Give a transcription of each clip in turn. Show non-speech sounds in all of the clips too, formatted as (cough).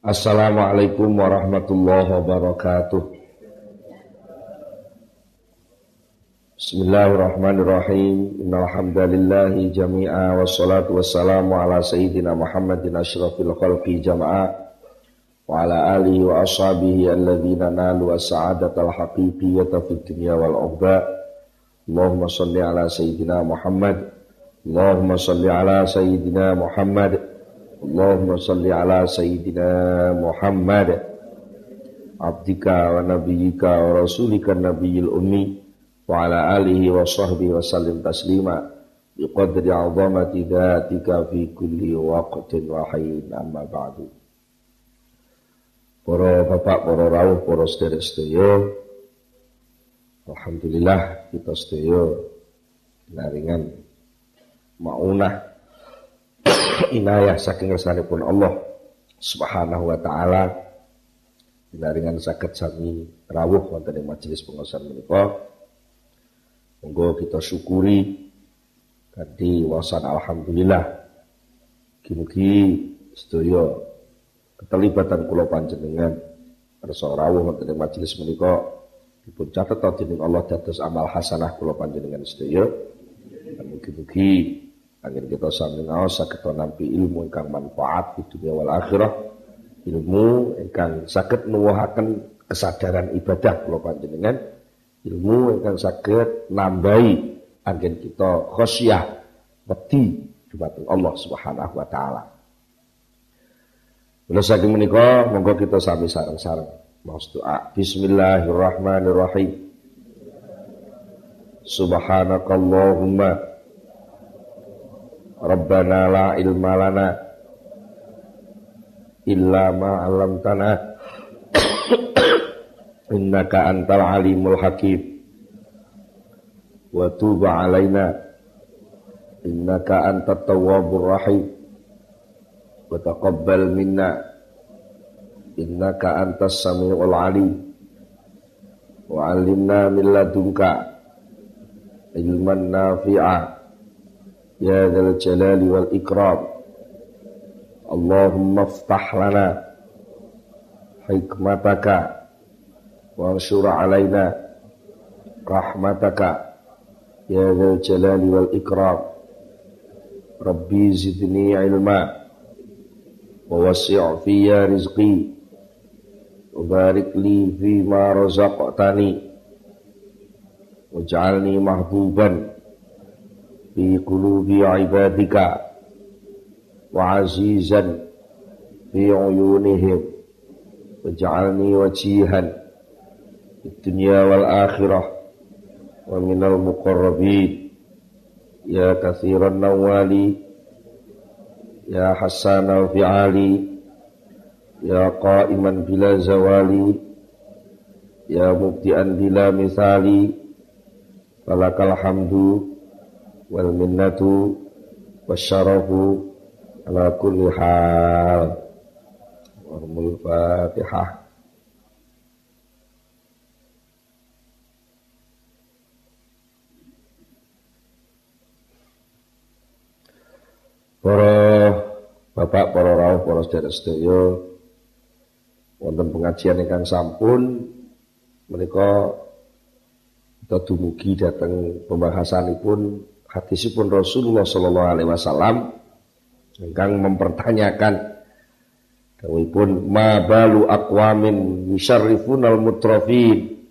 Assalamualaikum warahmatullahi wabarakatuh. Bismillahirrahmanirrahim. Innal hamdalillahi jami'a wassalatu wassalamu ala sayyidina Muhammadin asyrafil khalqi jama'a wa ala alihi wa ashabihi alladhina nalu as-sa'adatal haqiqiyyata fid dunya wal ukhba. Allahumma shalli ala sayyidina Muhammad. Allahumma shalli ala sayyidina Muhammad. Allahumma salli ala Sayyidina Muhammad. Abdika wa nabiyyika wa rasulika nabiyil ummi Wa ala alihi wa sahbihi wa sallim taslima. Biqadri azamati dhatika fi kulli waqtin wa hayin. Amma ba'du. Para bapak, para rawuh, para sedherek sedaya Alhamdulillah kita sedaya naringan maunah inayah saking pun Allah Subhanahu wa taala. Dengan sakit sami rawuh wonten ing majelis pengawasan menika. Monggo kita syukuri kanthi wasan alhamdulillah. Mugi sedaya keterlibatan kula panjenengan kersa rawuh wonten ing majelis menika. Dipun catet dening Allah dados amal hasanah kula panjenengan sedaya. Mugi-mugi agar kita sami ngaos saged nampi ilmu ingkang manfaat di dunia wal akhirah. Ilmu ingkang saged nuwuhaken kesadaran ibadah kula panjenengan. Ilmu ingkang saged nambahi anggen kita khosyah wedi dumateng Allah Subhanahu wa taala. Kula saking menika monggo kita sami sareng-sareng maos doa. Bismillahirrahmanirrahim. Subhanakallahumma Rabbana la ilma lana illa ma 'allamtana. (coughs) Innaka antal alimul hakim. Wa tub 'alaina. Innaka antat tawwabur rahim. Wa taqabbal minna. Innaka antas samiul alim. Wa 'allimna min ladunka ilman nafi'a يا ذا الجلال والإكرام اللهم افتح لنا حكمتك وانشر علينا رحمتك يا ذا الجلال والإكرام ربي زدني علما ووسع في رزقي وبارك لي فيما رزقتني واجعلني محبوبا في قلوب عبادك وعزيزا في عيونهم واجعلني وجيها في الدنيا والآخرة ومن المقربين يا كثير النوال يا حسان الفعال يا قائما بلا زوال يا مبدئا بلا مثال فلك الحمد wal minnatu wasyarafu ala kulli hal warmul fatihah. Para bapak, para rawuh, para sedherek sedaya wonten pengajian ingkang sampun menika kita dumugi dhateng pembahasanipun hadisipun Rasulullah sallallahu alaihi wasallam ingkang mempertanyakan dawuhipun ma balu aqwamin yusharrifuna al-mutrafin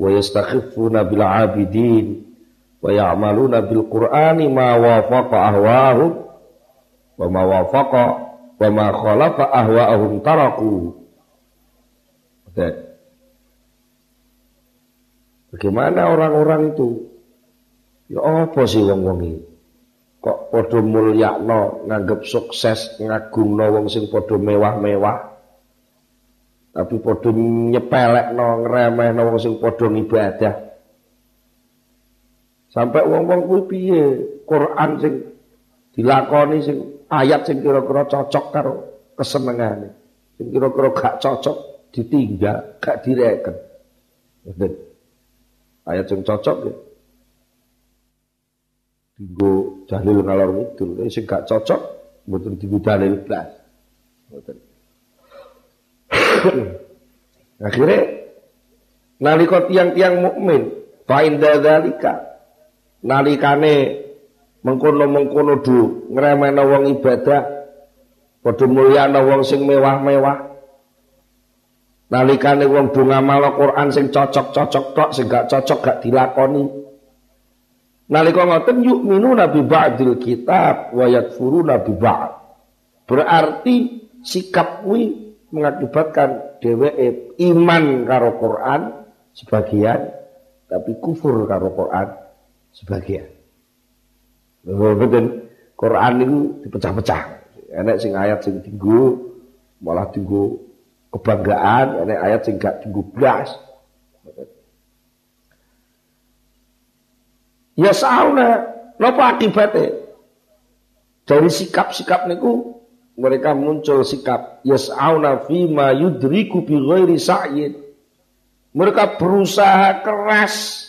wa yastakhifuna bil abidin wa ya'maluna bil qur'ani ma wafaqa ahwahum wa ma wafaqa wa ma khalafa ahwa'ahum taraku. Bagaimana orang-orang itu Ya apa sih wong-wong iki? Kok padha mulyakno, nganggep sukses, ngagungno wong sing padha mewah-mewah. Tapi padha nyepelekno, ngremehno wong sing padha ngibadah. Sampai wong-wong kuwi piye? Quran sing dilakoni sing ayat sing kira-kira cocok karo kesenengane. Sing kira-kira gak cocok ditinggal, gak direken. Ayat sing cocok ya Tinggo dalil ngalor ngidul, sing gak cocok mboten dienggo dalil blas. Mboten. (coughs) Akhirnya nalika tiang-tiang mukmin fainda dzalika nalikane mengkono-mengkono du ngremehno wong ibadah padha mulyana wong sing mewah-mewah nalikane wong do ngamal Quran sing cocok-cocok tok sing gak cocok gak dilakoni nalika ngoten yuk minu nabi ba'dil kitab wa yakfuruna bi ba'd berarti sikap kuwi mengakibatkan dheweke iman karo Quran sebagian tapi kufur karo Quran sebagian. Betul. Quran itu dipecah-pecah. Enak sing ayat sing tinggu malah tinggu kebanggaan, enak ayat sing gak tinggu blas. Ya sauna, napa akibatnya? Dari sikap-sikap niku mereka muncul sikap yas'auna ma yudriku bi ghairi sa'yin. Mereka berusaha keras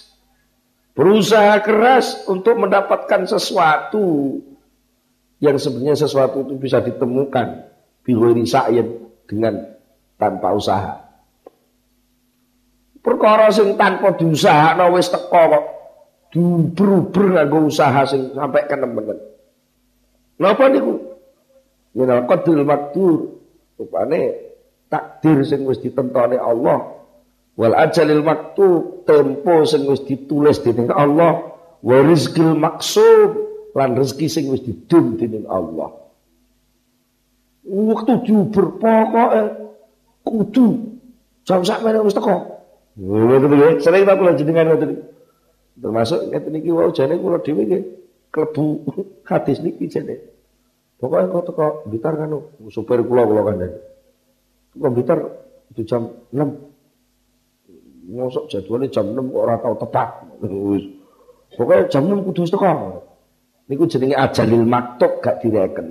berusaha keras untuk mendapatkan sesuatu yang sebenarnya sesuatu itu bisa ditemukan bi ghairi sa'yin dengan tanpa usaha. Perkara sing tanpa diusahakno wis teko kok. Duber-uber nganggo usaha sing sampai kenemen. Napa niku? minal qadril makdur. Rupane takdir sing wis ditentone Allah. Wal ajalil maktub tempo sing wis ditulis dening Allah. Wa rizqil maksud lan rezeki sing wis didum dening Allah. Waktu jubur pokoke kudu. Jam sak meneh wis teko. Sering tak kula jenengan ngoten termasuk ngeten iki wau jane kula dhewe nggih klebu (laughs) hadis niki jane Pokoknya kau teko Blitar kan, supir kula kula kan. Teko Blitar itu jam 6. Ngosok jadwalnya jam 6 kok ora tau tepat. Pokoknya jam 6 kudu teko. Niku jenenge ajalil maktub gak direken.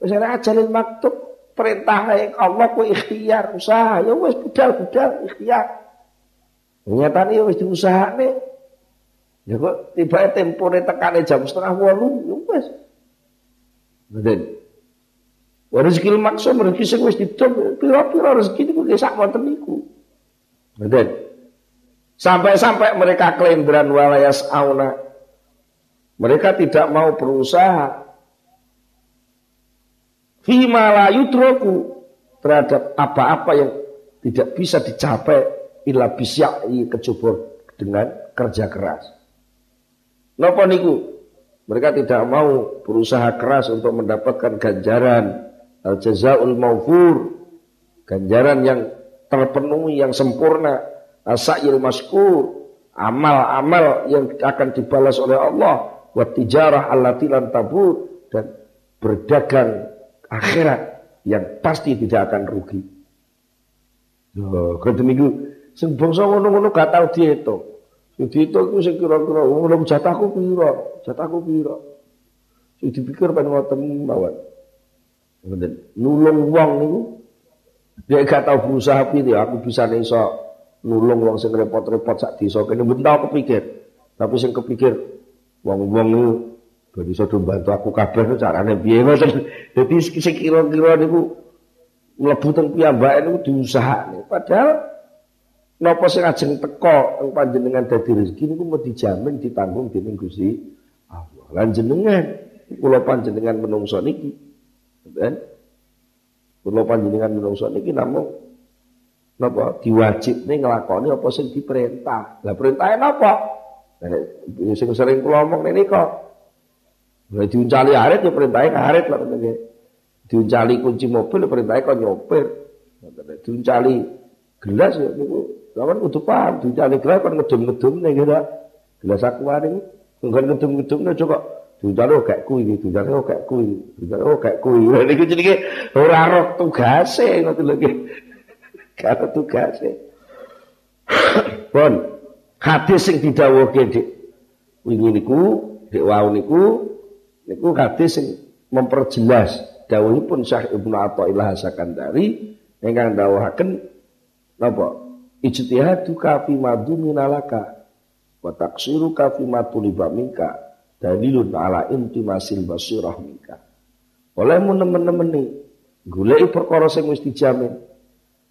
Wis ana ajalil maktub perintah Allah ku ikhtiar usaha ya wis budal-budal ikhtiar. Nyatane ya wis diusahane. Ya kok tiba tempore tekane jam setengah 8 ya wis Mboten. Rezeki maksud rezeki sing wis didom pira-pira rezeki niku sak wonten niku. Mboten. Sampai-sampai mereka kelendran walayas auna. Mereka tidak mau berusaha. Fima la terhadap apa-apa yang tidak bisa dicapai illa bisyai kejubur dengan kerja keras. Napa niku? Mereka tidak mau berusaha keras untuk mendapatkan ganjaran. Al-jazaul maufur, ganjaran yang terpenuhi yang sempurna, asail maskur, amal-amal yang akan dibalas oleh Allah, wa tijarah allati lan tabur dan berdagang akhirat yang pasti tidak akan rugi. Loh, kalau demikian, bangsa ngono-ngono gak tahu dihitung. Iku sing kira-kira wong jatahku pira? Jatahku pira? Sing dipikir ben ngoten mawon. Ngoten. Nulung wong niku dia gak tau berusaha piye aku bisa iso nulung wong sing repot-repot sak desa kene ben tau kepikir. Tapi sing kepikir wong-wong niku ben iso bantu aku kabeh carane piye ngoten. Dadi sing kira-kira niku mlebu teng piyambake niku diusahakne. Padahal Napa sing ajeng teka ing panjenengan dadi rezeki niku mau dijamin ditanggung dening Gusti Allah. Lan jenengan kula panjenengan menungso niki. Ben kula panjenengan menungso niki namung napa diwajibne nglakoni apa sing diperintah. Lah perintahe napa? Nah, sing sering kula omong niku. Lah diuncali arit ya perintahe karet lah nggih. Diuncali kunci mobil ya perintahe kok nyopir. Diuncali gelas ya niku Lawan kudu paham, dicari gelas kan ngedum-ngedum nih kira. Gelas aku hari enggak ngedum-ngedum nih coba. Dicari oh kayak kui, dicari oh kayak kui, dicari oh kayak kui. Ini gue jadi ora roh tugase ngoten lagi. Kata tugase. (clears throat) Pun hadis sing didhawuhke Dik wingi niku, Dik wau niku niku hadis sing memperjelas dawuhipun Syekh Ibnu Athaillah Sakandari ingkang dawuhaken napa ijtihaduka fi madu minalaka wa taqsiruka fi matuliba minka dalilun ala intimasil basirah minka olehmu nemen-nemen nih gulai perkara sing wis dijamin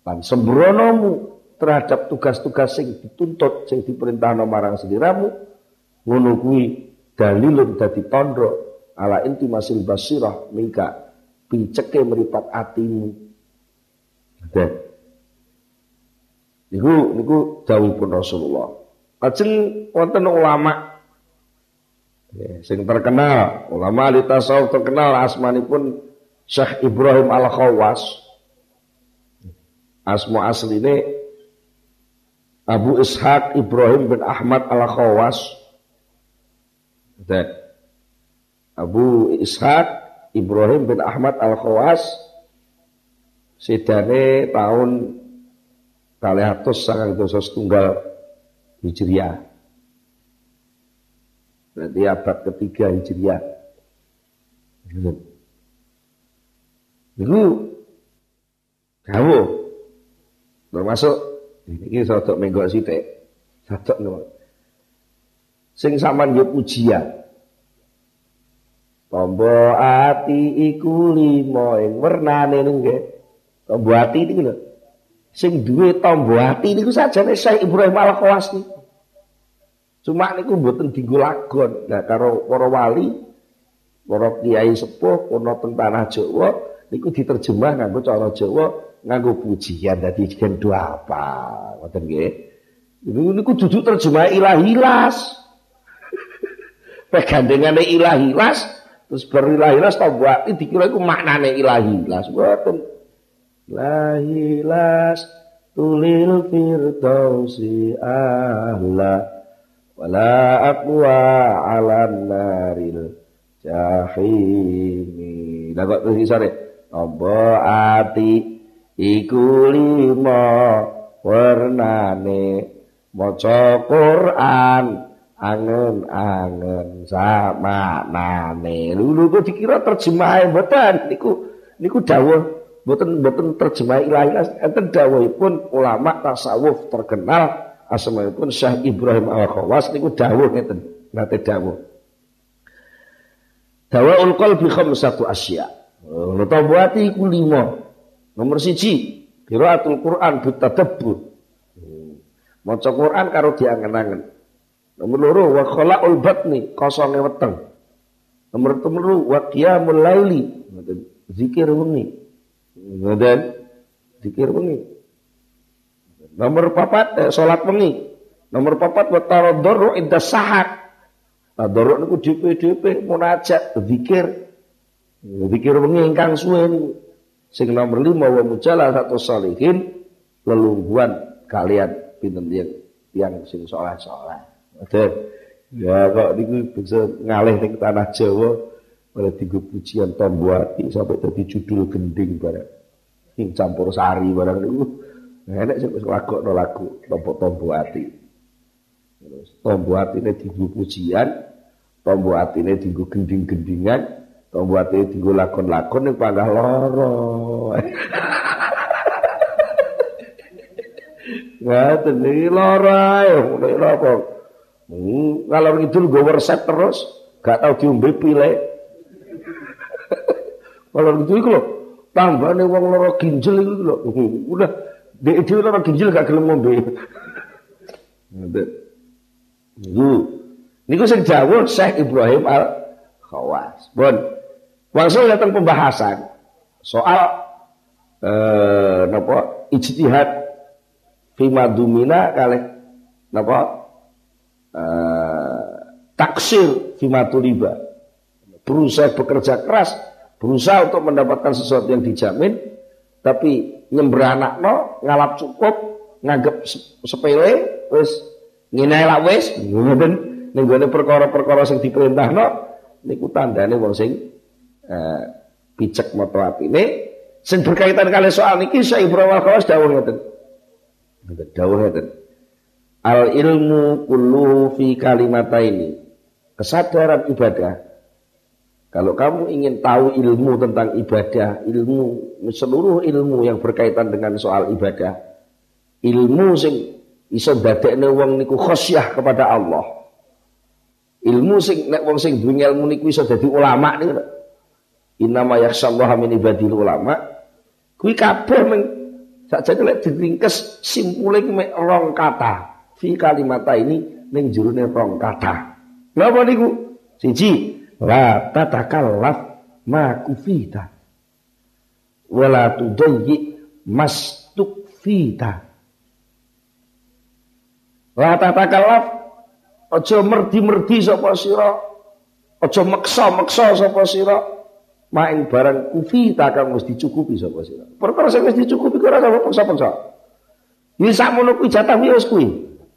lan sembronomu terhadap tugas-tugas sing dituntut sing diperintahno marang sliramu ngono kuwi dalilun dadi tandha ala inti masil basirah mingka piceke meripat atimu Dek. Niku niku dawuhipun Rasulullah. Lajeng wonten ulama ya, sing terkenal, ulama ahli tasawuf terkenal asmanipun Syekh Ibrahim Al-Khawas. Asma asline Abu Ishaq Ibrahim bin Ahmad Al-Khawas. Abu Ishaq Ibrahim bin Ahmad Al-Khawas sedane tahun kalih atus sangang dosa setunggal Hijriah. Berarti abad ketiga Hijriah. Itu kamu termasuk ini sodok menggok sithik. Sodok nopo. Sing sampean yo pujian. Tombo ati iku limo ing wernane nggih. Tombo ati niku. Sing duwe tombo ati niku sajane Syekh Ibrahim Al-Khawas niku. Cuma niku mboten dienggo lagon. Nah karo para wali, para kiai sepuh ana teng tanah Jawa niku diterjemah nganggo cara Jawa nganggo pujian. Dadi gen apa? Ngoten nggih. Niku niku duduk terjemah ilahilas. (laughs) Pegandengane ilahilas terus berilahilas tau buat dikira iku maknane ilahilas. Mboten lahilas tulil firdausi ahla wala aqwa ala naril jahimi. Lah kok terus isore apa ati? Iku lima warnane maca Quran angen-angen sama nane. Lulu kok dikira terjemah mboten? Niku niku dawuh mboten mboten terjemah ilahi enten dawuhipun ulama tasawuf terkenal asmaipun Syekh Ibrahim Al-Khawas niku dawuh ngeten nate dawuh Dawaul qalbi khamsatu asya' Nutawati iku lima. Nomor siji, qiraatul Quran bitadabbur. Maca Quran karo diangen-angen. Nomor loro wa khalaqul batni kosonge weteng. Nomor telu wa qiyamul. Zikir wengi. Ngoten. Zikir wengi. Nomor papat eh, salat wengi. Nomor papat wa taraddur inda sahat. Tadarruk niku dhewe-dhewe munajat, zikir Zikir wengi ingkang suwe. Sing nomor lima wa mujalah satu salihin lelungguan kalian pinten yang yang sing soleh-soleh. Ya kok niku bisa ngalih tanah Jawa oleh tiga pujian tombuati sampai tadi judul gending barang. Sing campur sari barang niku. Enak sing wis lagokno lagu tombok tombuati. Terus tombuatine dienggo pujian, tombuatine dienggo gending-gendingan, Pembuat itu tinggal lakon-lakon nih panggah loro. (laughs) Nggak ini loro ayo, ini apa? Hmm, kalau itu gue resep terus, gak tau diombe pile. Kalau gitu itu loh, tambah nih uang loro ginjal itu loh. Udah, dia itu loro ginjal gak gelem ngombe. Niku, niku sing jawab Syekh Ibrahim Al Khawas. Bon, Langsung datang pembahasan soal eh, napa ijtihad fima dumina kali napa eh, taksir fima tuliba berusaha bekerja keras berusaha untuk mendapatkan sesuatu yang dijamin tapi nyemberanak no ngalap cukup nganggep sepele wis ngene lak wis ngoten ning perkara-perkara sing diperintahno niku tandane wong sing eh, picek moto ini sing berkaitan kali soal niki saya Ibrahim Al-Khawas dawuh ngeten. Dawuh ngeten. Al ilmu kullu fi kalimataini. Kesadaran ibadah. Kalau kamu ingin tahu ilmu tentang ibadah, ilmu seluruh ilmu yang berkaitan dengan soal ibadah, ilmu sing iso dadekne wong niku khosyah kepada Allah. Ilmu sing nek wong sing duwe ilmu niku iso dadi ulama niku Innama yakhsyallaha min ibadil ulama. Kuwi kabeh Sakjane lek diringkes simpule mek rong kata. Fi kalimata ini ning jurune rong kata. Napa niku? Siji, la tatakallaf ma kufita. Wala tudayyi mastukfita. La tatakallaf aja merdi-merdi sapa sira. Aja meksa-meksa sapa sira. Main barang kufita kang wis dicukupi sapa sira. Perkara sing wis dicukupi ora usah paksa-paksa. Iki sakmono kuwi jatah wis kuwi.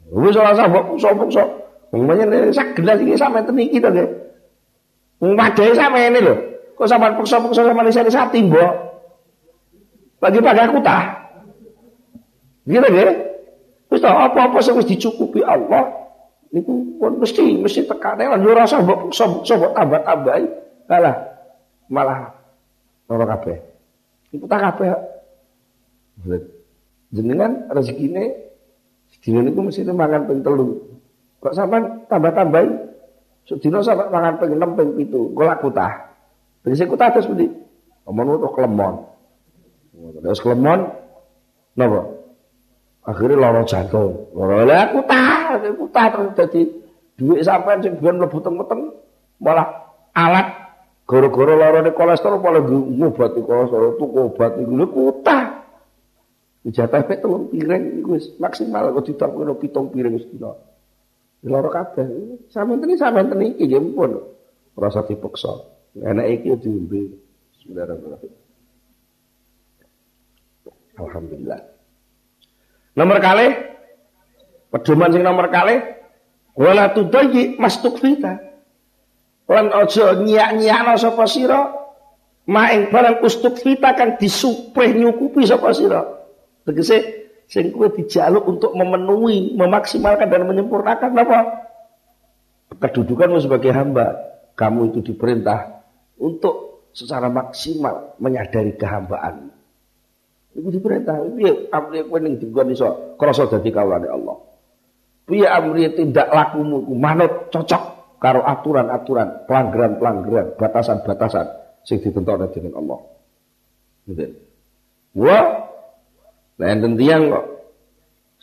Wis ora usah paksa-paksa. Umpamanya sak gelas iki sampe teniki to nggih. Wadahe sampe ini lho. Kok sampean paksa-paksa sama lisa-lisa mbok. Lagi pakai aku tah. Gitu nggih. Wis apa-apa sing wis dicukupi Allah niku pun mesti mesti tekane lan yo rasa mbok paksa-paksa mbok tambah-tambahi. Kalah malah ora kabeh. Iku tak kabeh. Jenengan rezekine sedina niku mesti mangan ping telu. Kok sampean tambah-tambahi? Sedina sampe mangan ping 6 ping 7. Kok laku tah. Tegese kutah terus pundi? Omong tuh kelemon. Terus kelemon napa? Akhirnya loro jantung. Loro lah kutah, kutah terus dadi duit sampean sing ben mlebu teng malah alat gara-gara larane kolesterol malah ngobati kolesterol tuku obat iku kutah. Jatah pe telung piring iku wis maksimal kok ditakoni pitung piring sedina. Loro kabeh. Iki sampeyan iki nggih pun rasa dipaksa. Enak iki diombe. Bismillahirrahmanirrahim. Alhamdulillah. Nomor kali pedoman sing nomor kali wala tudayyi mastukfita. Lan aja nyiak-nyiakno sapa sira maing barang ustukfita kang disupreh nyukupi sapa sira. Tegese Sing kue dijaluk untuk memenuhi, memaksimalkan dan menyempurnakan apa? Kedudukanmu sebagai hamba. Kamu itu diperintah untuk secara maksimal menyadari kehambaan. Itu diperintah. Piye amri kowe ning dinggon iso krasa dadi kawulane Allah. Piye amri tindak lakumu manut cocok karo aturan-aturan, pelanggaran-pelanggaran, batasan-batasan sing ditentukan dengan Allah. Gitu. Wah, Nah, enten tiyang kok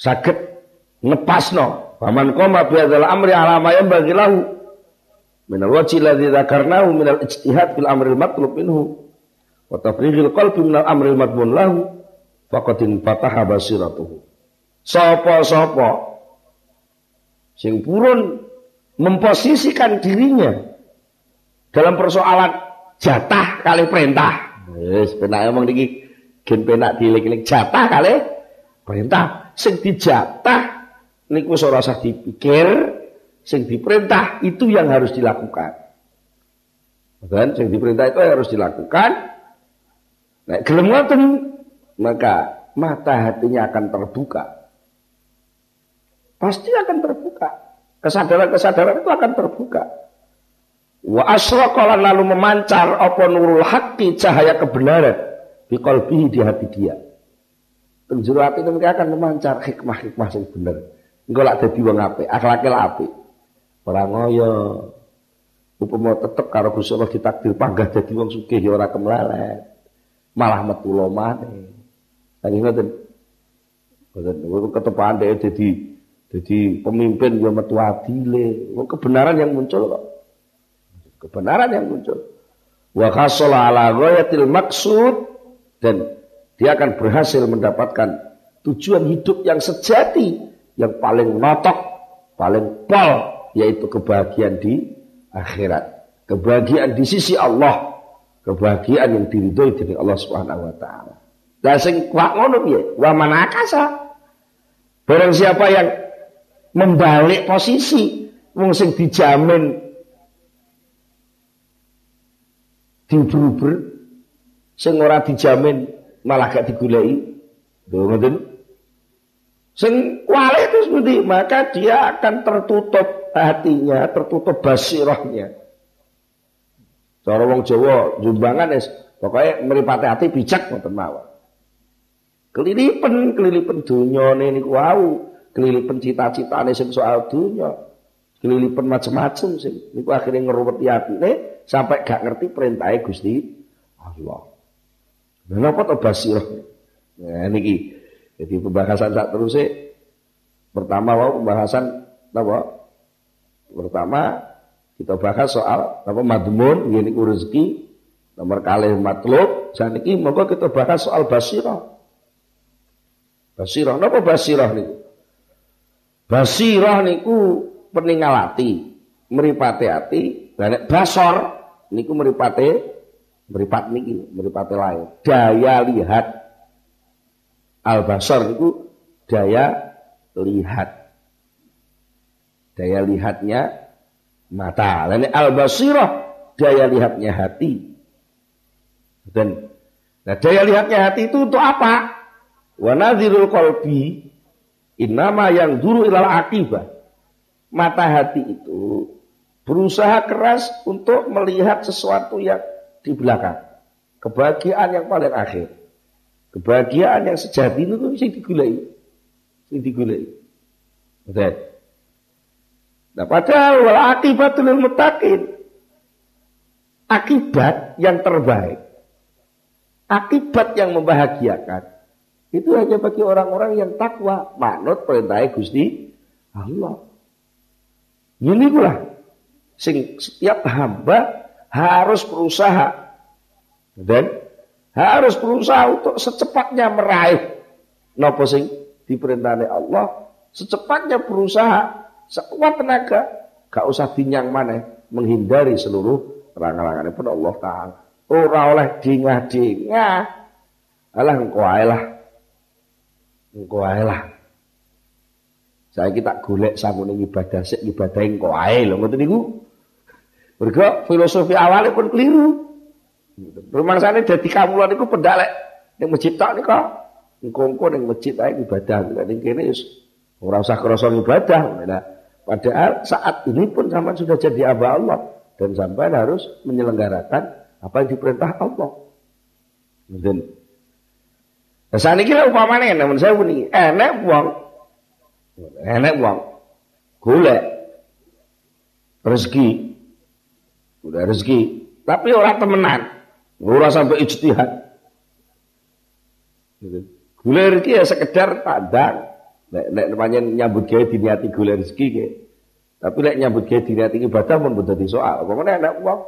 saged ngepasno. Faman qama bi hadzal amri ala ma yanbaghi lahu min al-wajhi alladhi dzakarnahu min al-ijtihad fil amri al-matlub minhu wa tafrighil qalbi min al-amri al-madmun lahu faqad fataha basiratuhu. Sapa-sapa sing purun memposisikan dirinya dalam persoalan jatah kali perintah. Wis penak ngomong iki gen penak dilik-ilik jatah kali? Perintah. Sing dijatah niku ora usah dipikir. Sing diperintah itu yang harus dilakukan. Kan sing diperintah itu harus dilakukan. Nah gelem ngoten maka mata hatinya akan terbuka. Pasti akan terbuka. Kesadaran-kesadaran itu akan terbuka. Wa asraqa lalu memancar apa nurul haqqi cahaya kebenaran di qalbihi di hati dia. Penjuru hati itu mereka akan memancar hikmah-hikmah yang benar. Engko lak dadi wong apik, akhlake lak apik. Ora ngoyo. Tetep karo Gusti Allah ditakdir panggah dadi wong sugih ya ora kemlalet. Malah metu lomane. Tadi ngoten. Ngoten ketepaan dhek dadi dadi pemimpin ya metu adile. Kebenaran yang muncul kok. Kebenaran yang muncul. Wa khasala ala ghayatil maksud dan dia akan berhasil mendapatkan tujuan hidup yang sejati, yang paling notok, paling pol, yaitu kebahagiaan di akhirat. Kebahagiaan di sisi Allah, kebahagiaan yang diridhoi dari Allah Subhanahu wa taala. Lah sing kuat ngono piye? Wa manakasa. Barang siapa yang membalik posisi wong sing dijamin diuber-uber sing ora dijamin malah gak digulai. Ngoten. Sing terus pundi? Maka dia akan tertutup hatinya, tertutup basirahnya. Cara wong Jawa jumbangan es pokoknya meripati hati bijak ngoten mawon. Kelilipen, kelilipen dunyane niku wau, kelilipen cita-citane sing soal dunya. Kelilipen macam-macam sing niku akhirnya ngeruweti atine sampai gak ngerti perintahnya Gusti Allah. Napa to basirah? Nah niki Jadi pembahasan saat terus pertama wow pembahasan apa? Pertama kita bahas soal apa madmun ini rezeki nomor kali matlub saniki monggo kita bahas soal basirah. Basirah napa basirah niku? Basirah niku peninggal hati, meripate hati, nek basor niku meripate meripat niki, meripate lain. Daya lihat al basor niku daya lihat. Daya lihatnya mata. Lain al basirah daya lihatnya hati. Dan nah daya lihatnya hati itu untuk apa? Wa nadhirul qalbi Innama yang dulu ilal akibah. Mata hati itu berusaha keras untuk melihat sesuatu yang di belakang. Kebahagiaan yang paling akhir. Kebahagiaan yang sejati itu tuh bisa digulai. Bisa digulai. Betul. Nah padahal wal akibatul mutakin. Akibat yang terbaik. Akibat yang membahagiakan itu hanya bagi orang-orang yang takwa, manut perintah Gusti Allah. Ini pula setiap hamba harus berusaha dan harus berusaha untuk secepatnya meraih nopo sing diperintahkan Allah, secepatnya berusaha sekuat tenaga, gak usah dinyang mana menghindari seluruh rangan-rangan pun Allah Taala. Ora oleh dingah-dingah. Alah engkau lah engko ae lah. Saya kita golek sambune ibadah sik ibadah engko ae lho ngoten niku. Mergo filosofi awalnya pun keliru. Rumah sana dadi kamulan niku pendalek ning masjid tok nika. Engko-engko ning masjid ae ibadah. Ning kene wis ora usah krasa ibadah. Nah, padahal saat ini pun sampai sudah jadi hamba Allah dan sampai harus menyelenggarakan apa yang diperintah Allah. Mungkin Nah, saat ini upamane namun saya puni enek uang, enek uang, golek rezeki, udah rezeki, tapi orang temenan, ora sampai ijtihad. Gitu. Golek rezeki ya sekedar tandang, nek nek namanya nyambut gawe diniati golek rezeki ke. Tapi nek nyambut gawe diniati ibadah pun di soal. Pokoknya enek uang,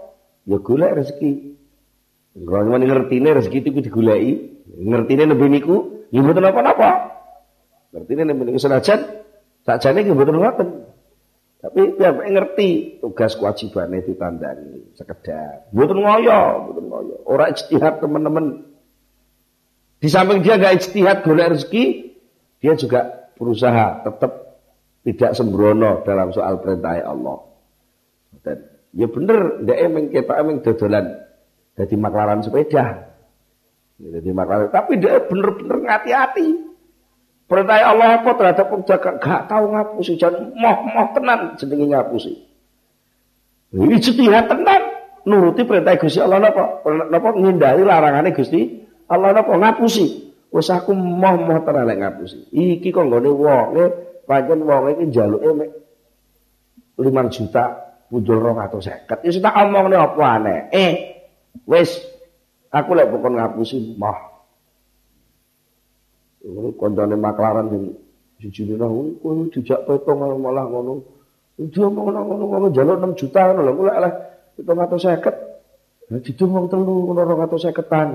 ya golek rezeki. Kalau ngertine rezeki itu digulai, ngertine lebih niku ya mboten napa-napa. Ngertine lebih niku senajan sakjane nggih mboten ngoten. Tapi dia ngerti tugas kewajibannya ditandani sekedar. Mboten ngoyo, mboten ngoyo. Ora ijtihad teman-teman. Di samping dia gak ijtihad golek rezeki, dia juga berusaha tetap tidak sembrono dalam soal perintah Allah. Dan ya bener, dia emang kita emang dodolan jadi maklaran sepeda. Jadi maklaran. Tapi dia bener-bener hati-hati. Perintah Allah apa terhadap penjaga gak tahu ngapusi jangan moh-moh tenan jenenge ngapusi. Ijtihad tenan nuruti perintah Gusti Allah napa? Napa ngindari larangannya Gusti Allah napa ngapusi. Wis aku moh-moh tenan lek ngapusi. Iki kok nggone wonge pancen wonge iki njaluke mek 5 juta punjul 250. Wis tak omongne apa aneh. Eh, Wes, aku lek bukan ngapusi mah. Ini koncone maklaran sing siji nang kowe dijak petong malah ngono. Dia mau ngono ngono ngono jaluk 6 juta ngono lho, kula lek 750. Nah didung wong telu ngono 250-an.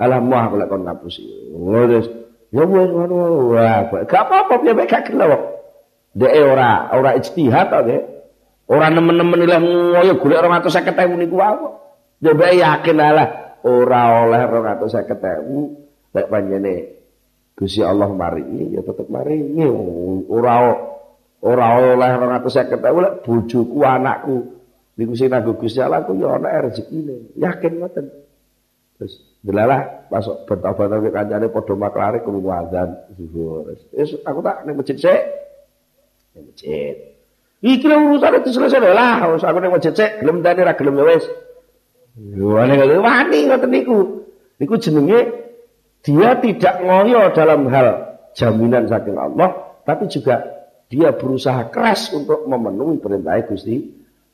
Alah mah aku lek kon ngapusi. Ngono Ya wis ngono. Wah, gak apa-apa piye gak gelem kok. Dek ora ora ijtihad to, Ora nemen-nemen ilang ngoyo golek 250.000 niku wae. Coba yakin lah ora oleh 250.000 lek panjene Gusti Allah maringi ya tetep maringi. Ora ora oleh 250.000 lek bojoku anakku niku sing nanggo Gusti Allah ku ya ana rezekine. Yakin ngoten? Terus delalah masuk bertobat ke kancane padha maklare krungu azan zuhur. Wis aku tak ning masjid sik. Ning masjid. Iki urusan itu selesai lah wis aku ning masjid sik gelem tani ra gelem ya wis. Wani ngoten wani ngoten niku. Niku jenenge dia tidak ngoyo dalam hal jaminan saking Allah, tapi juga dia berusaha keras untuk memenuhi perintah Gusti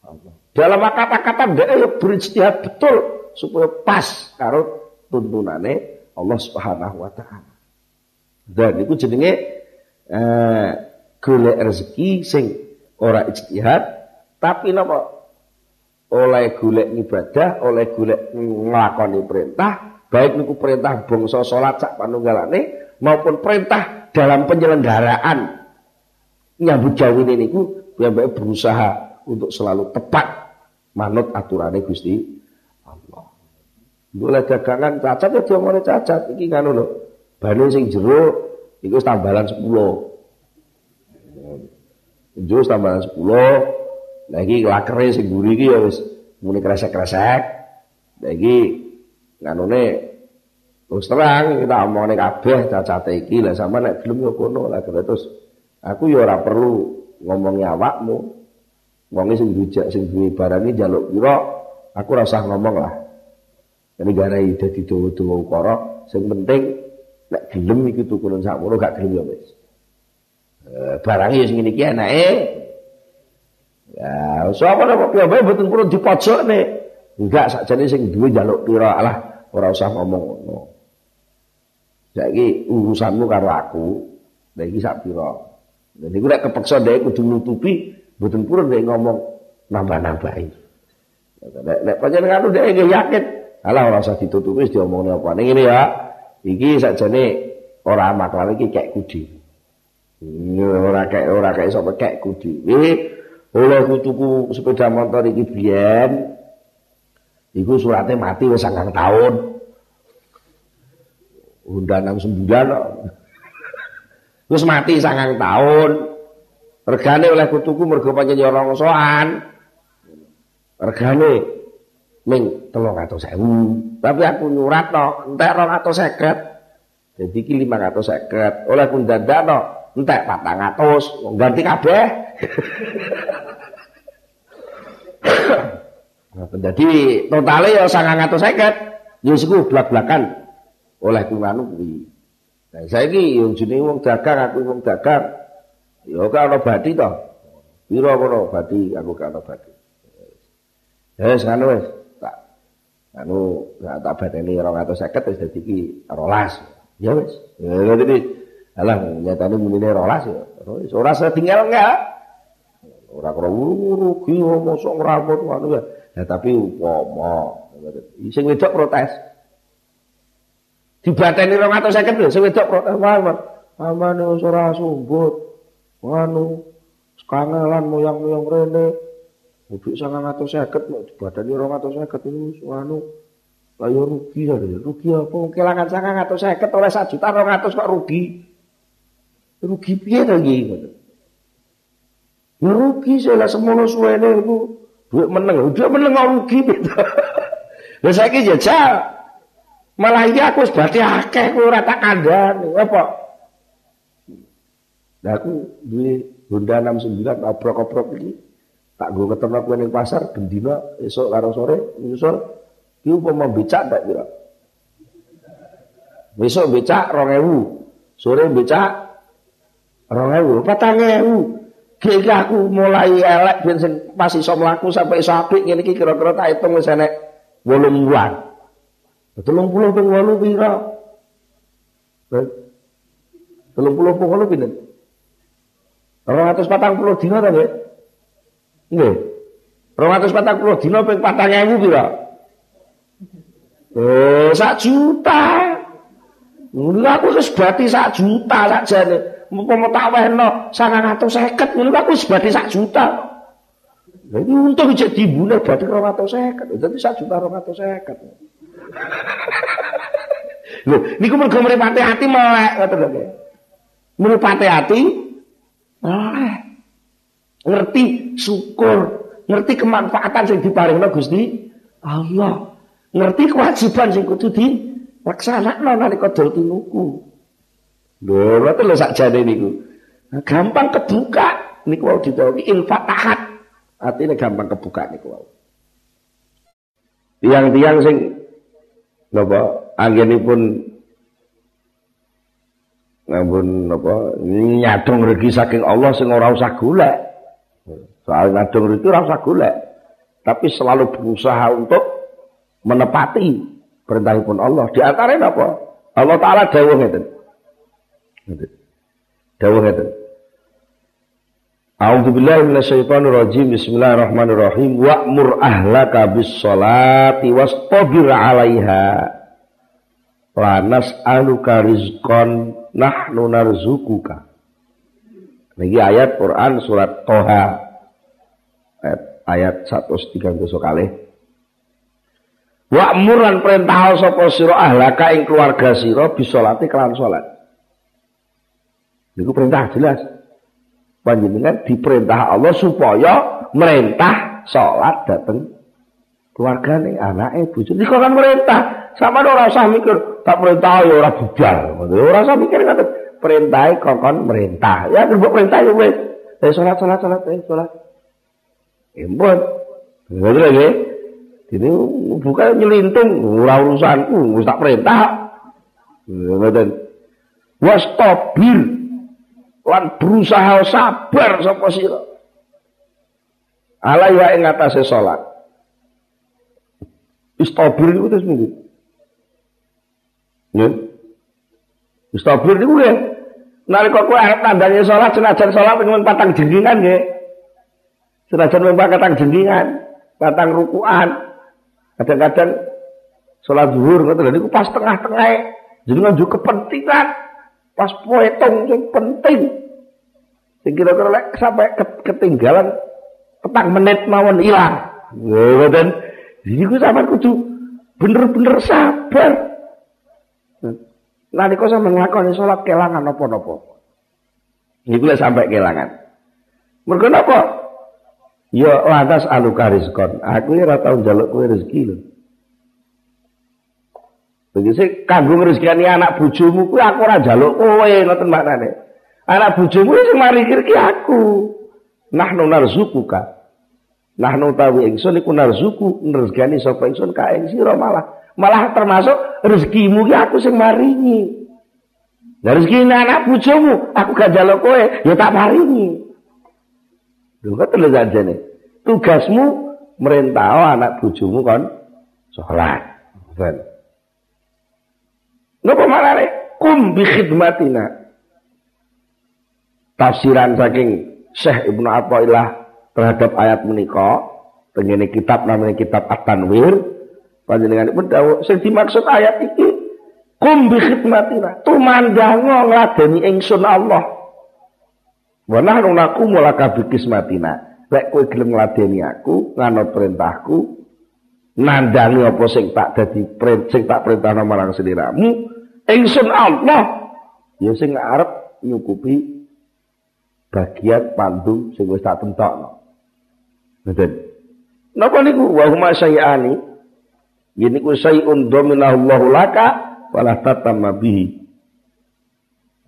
Allah. Dalam kata-kata dia berijtihad betul supaya pas karo tuntunane Allah Subhanahu wa taala. Dan itu jenenge eh, rezeki sing ora ijtihad tapi napa oleh golek ibadah, oleh golek nglakoni perintah, baik niku perintah bangsa salat sak panunggalane maupun perintah dalam penyelenggaraan nyambut gawe niku piyambake berusaha untuk selalu tepat manut aturannya Gusti Allah. Boleh dagangan cacat ya diomongnya cacat. Iki kan lho. Bane sing jero iku tambalan 10. Jero tambalan 10. Lah iki sing iki ya wis muni kresek-kresek. Lah iki nganune terus terang kita omongane kabeh cacate iki lah sama nek gelem yo kono lah terus aku yo ora perlu ngomongi awakmu. Wonge sing dijak sing duwe barang iki njaluk pira aku rasa ngomong lah. Ini gara dadi dawa-dawa ukara, sing penting nek gelem iki tukunen sakmono gak gelem ya wis. Eh, barang ya sing iki enake. Ya, sapa nek piye mboten purun dipojokne. Enggak sakjane sing duwe njaluk pira alah ora usah ngomong ngono. Saiki urusanmu karo aku, lha iki sak pira. Dan iku nek kepeksa dhek kudu nutupi, mboten purun dhek ngomong nambah-nambahi. Nek nek pancen karo dhek yakin Alah ora usah ditutupi wis diomongne apa. Ning ngene ya. Iki sakjane ora maklan iki kek kudi. Ora kek ora kek sapa kek kudi. Iki oleh tuku sepeda motor iki biyen Iku suratnya mati wis sangang tahun. Undangan sembilan. Wis mati sangang tahun. Regane oleh kutuku mergo pancen ya rongsoan. Regane ming 300.000. Tapi aku nyurat to, entek 250. Jadi iki 550. Oleh pun dandan entek 400. Ganti kabeh. Jadi totalnya ya sangat atau seket. Ya siku belak-belakan. Oleh kumanu kuwi. Nah, saya ini yang jenis wong dagang, aku wong dagang. Ya ana badi to. Piro kono badi, aku ana badi. Ya wis ngono wis anu gak tak bateni 250 wis dadi iki 12 ya wis ya dadi alah nyatane munine 12 ya wis ora setinggal enggak ora karo rugi mosok ngramut anu ya Ya tapi upama sing wedok protes. Dibateni 250 lho sing wedok protes. Mamane wis ora sumbut. Anu sekangelan moyang-moyang rene. Mbok 250 mau dibateni 250 iki wis anu layu rugi to, rugi apa kelangan 250 oleh 1 juta 200 kok rugi. Rugi piye to iki? nggih? Rugi sih lah semono suwene iku duit meneng, duit meneng rugi gitu. Lah saiki jajal. Malah iki aku berarti akeh kok ora tak. Apa? Lah aku duwe Honda 69 oprok-oprok iki tak gue ketemu aku ning pasar bendina esok karo sore nyusul ki umpama becak tak kira besok becak 2000 sore becak 2000 4000 Kiki aku mulai elek ben sing pas iso mlaku sampai iso apik ngene iki kira-kira tak hitung wis enek 8 bulan. 30 ping 8 pira? 30 ping 8 pinten? 240 dina ta, Nggih? Nggih. 240 dina ping 4000 pira? Oh, sak juta. Ngono aku wis berarti sak juta sakjane. Mumpama tak wehno 950 ngono aku wis berarti sak juta. Lha iki untung jek dibune berarti 250. Dadi sak juta 250. (laughs) Lho, niku mergo mripate ati melek ngoten lho. Mripate ati melek ngerti syukur, ngerti kemanfaatan sing diparingno Gusti Allah. Ngerti kewajiban sing kudu dilaksanakno nalika dol tinuku. Lho, ngoten lho sakjane niku. Nah, gampang kebuka niku wau ditawi infatahat. Artinya gampang kebuka niku wau. Tiang-tiang sing napa anggenipun ngampun napa nyadong rezeki saking Allah sing ora usah golek. Soal ngadung itu rasa golek. Tapi selalu berusaha untuk menepati perintah pun Allah. Di antaranya apa? Allah Ta'ala dawuh ngeten. Dawuh ngeten. A'udzu billahi minasyaitonir rajim. Bismillahirrahmanirrahim. Wa'mur ahlaka bis sholati wastabir 'alaiha. Lanas aluka rizqan nahnu narzukuka. Niki ayat Quran surat Toha ayat, ayat 130 kali. Wa'mur lan perintah sapa sira ahlaka ing keluarga sira bisolati kelan salat. Niku perintah jelas. Panjenengan diperintah Allah supaya merintah salat dateng keluargane, anake, bojone. Niku kan perintah. Sama ora usah mikir tak perintah ya ora budal. Ora usah mikir ngoten. Perintah kokon merintah. Ya kerja perintah ya wis. Eh salat salat salat eh salat. Impun. Ngoten lagi. Ini bukan nyelintung, ora urusanku, tak perintah. Ngoten. Wastabir lan berusaha sabar sapa sira. Ala ya ing atase salat. Istabir itu terus minggu. Ya. Istabir itu ya. Nalika kowe arep tandane salat senajan salat pengen patang jenggingan nggih. Senajan pengen patang jenggingan, patang rukuan, Kadang-kadang sholat zuhur ngoten niku pas tengah-tengah jadi nganjuk kepentingan pas poetong yang penting. Sing kira-kira sampai ketinggalan petang menit mawon ilang. Ngoten. Iku sampean kudu bener-bener sabar. Nalika sampean nglakoni salat kelangan napa-napa. Niku lek sampai kelangan. Mergo napa? Ya lantas aluka rizkon. Aku ora tau njaluk kowe rezeki lho. Begitu kanggo rezekani anak bojomu kuwi aku ora njaluk kowe ngoten maknane. Anak bojomu sing mari kirki aku. Nahnu narzukuka. Nahnu tawi ingsun iku narzuku rezekani sapa ingsun ka ing sira malah. Malah termasuk rezekimu ki aku sing maringi. Rezeki anak bojomu aku gak kowe ya tak maringi. Lho aja nih. Tugasmu merintah anak bojomu kan sholat. Ben. Napa marane? Kum bi khidmatina. Tafsiran saking Syekh Ibnu Athaillah terhadap ayat menika tengene kitab namanya kitab At-Tanwir panjenengan pun dawuh sing dimaksud ayat iki kum bi khidmatina tumandango ngladeni ingsun Allah Wa nahnu naqumu laka bi kismatina. Lek kowe gelem ngladeni aku, nganut perintahku, nandangi apa sing tak dadi sing tak perintahno marang sliramu, ingsun Allah ya sing arep nyukupi bagian pandung sing wis tak tentokno. Ngoten. Napa niku wa huma syai'ani? Yen niku syai'un dominallahu laka wala tatamma bihi.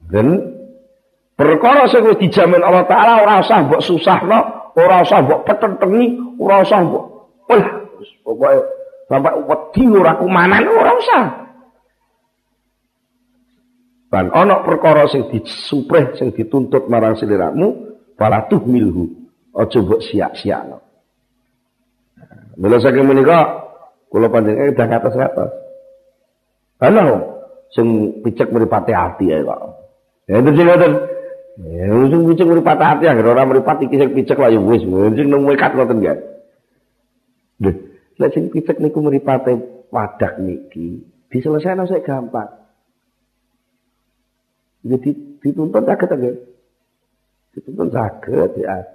Dan Perkara sing wis dijamin Allah taala ora usah mbok susahno, ora usah mbok petentengi, ora usah mbok wah pokoke sampai wedi ora kumanan ora usah. Dan ana perkara sing disupreh sing dituntut marang sliramu, fala milhu. Aja mbok sia-siakno. Mula saking menika kula panjenengan udah ngatos-ngatos. Ana sing picek mripate ati ae kok. Ya terus ngoten. Ya ujung picek mripat hati anggere ora mripat iki sing picek lah ya wis sing nang mekat ngoten ya. Lek sing picek niku mripate wadah niki diselesaikan sik gampang. Jadi dituntut saged nggih. Dituntut saged ya.